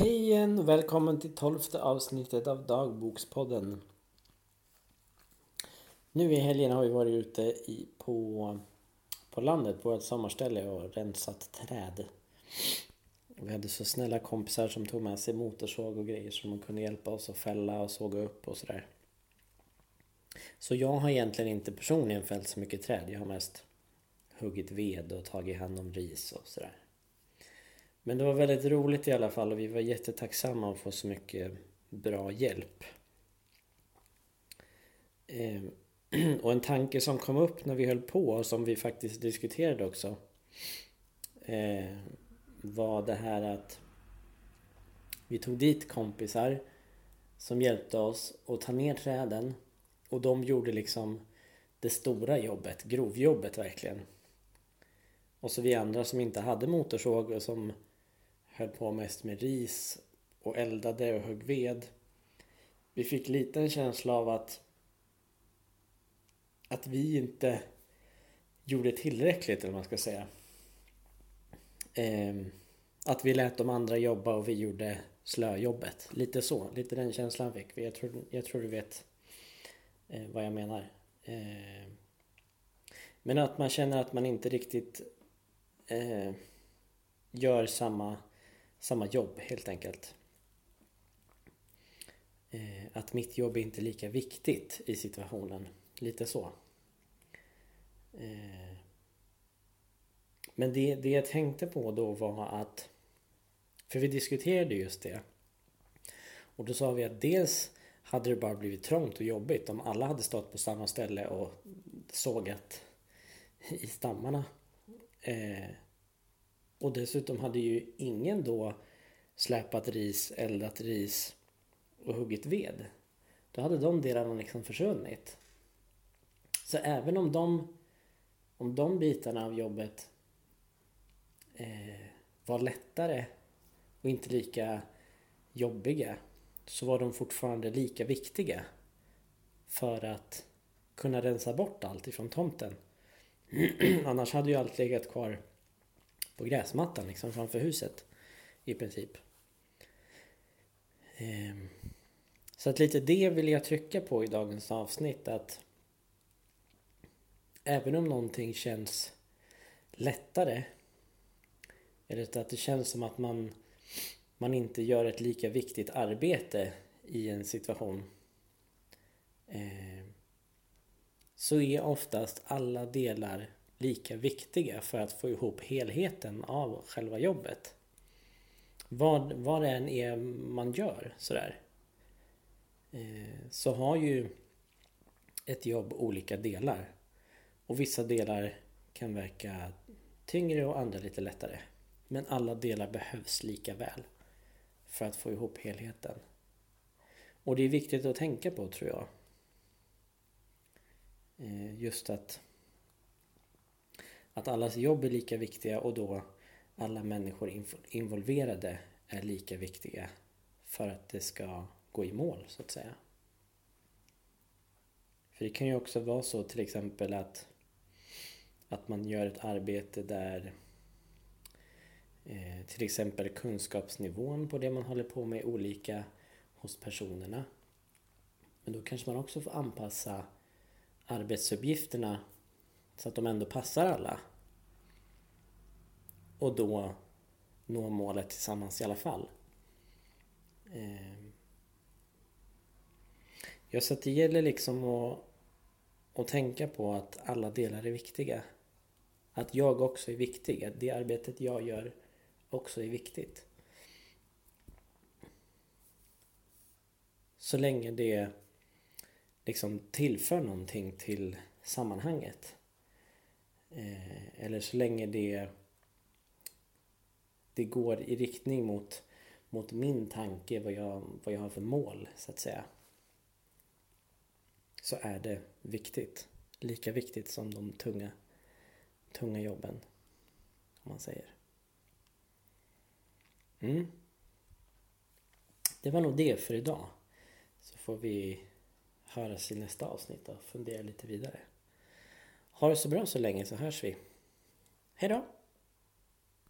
Hej igen och välkommen till tolfte avsnittet av Dagbokspodden. Nu i helgen har vi varit ute i, på, på landet på ett sommarställe och rensat träd. Vi hade så snälla kompisar som tog med sig motorsåg och grejer som de kunde hjälpa oss att fälla och såga upp och sådär. Så jag har egentligen inte personligen fällt så mycket träd. Jag har mest huggit ved och tagit hand om ris och sådär. Men det var väldigt roligt i alla fall och vi var jättetacksamma att få så mycket bra hjälp. Ehm, och en tanke som kom upp när vi höll på och som vi faktiskt diskuterade också eh, var det här att vi tog dit kompisar som hjälpte oss att ta ner träden och de gjorde liksom det stora jobbet, grovjobbet verkligen. Och så vi andra som inte hade motorsåg och som höll på mest med ris och eldade och högg ved. Vi fick lite en känsla av att att vi inte gjorde tillräckligt eller vad man ska säga. Eh, att vi lät de andra jobba och vi gjorde slöjobbet. Lite så, lite den känslan fick vi. Jag tror, jag tror du vet eh, vad jag menar. Eh, men att man känner att man inte riktigt eh, gör samma samma jobb helt enkelt. Eh, att mitt jobb är inte lika viktigt i situationen. Lite så. Eh, men det, det jag tänkte på då var att För vi diskuterade just det. Och då sa vi att dels hade det bara blivit trångt och jobbigt om alla hade stått på samma ställe och sågat i stammarna. Eh, och dessutom hade ju ingen då släpat ris, eldat ris och huggit ved. Då hade de delarna liksom försvunnit. Så även om de, om de bitarna av jobbet eh, var lättare och inte lika jobbiga så var de fortfarande lika viktiga för att kunna rensa bort allt ifrån tomten. Annars hade ju allt legat kvar på gräsmattan liksom framför huset. I princip. Ehm, så att lite det vill jag trycka på i dagens avsnitt att även om någonting känns lättare eller att det känns som att man, man inte gör ett lika viktigt arbete i en situation ehm, så är oftast alla delar lika viktiga för att få ihop helheten av själva jobbet. Vad, vad det än är man gör sådär. Eh, så har ju ett jobb olika delar. Och vissa delar kan verka tyngre och andra lite lättare. Men alla delar behövs lika väl för att få ihop helheten. Och det är viktigt att tänka på tror jag. Eh, just att att allas jobb är lika viktiga och då alla människor involverade är lika viktiga för att det ska gå i mål så att säga. För det kan ju också vara så till exempel att att man gör ett arbete där eh, till exempel kunskapsnivån på det man håller på med är olika hos personerna. Men då kanske man också får anpassa arbetsuppgifterna så att de ändå passar alla. Och då nå målet tillsammans i alla fall. Eh, ja, så att det gäller liksom att, att tänka på att alla delar är viktiga. Att jag också är viktig, att det arbetet jag gör också är viktigt. Så länge det liksom tillför någonting till sammanhanget. Eh, eller så länge det, det går i riktning mot, mot min tanke, vad jag, vad jag har för mål så att säga. Så är det viktigt. Lika viktigt som de tunga, tunga jobben. Om man säger. Mm. Det var nog det för idag. Så får vi höras i nästa avsnitt och fundera lite vidare. Ha det så bra så länge så hörs vi. Hejdå!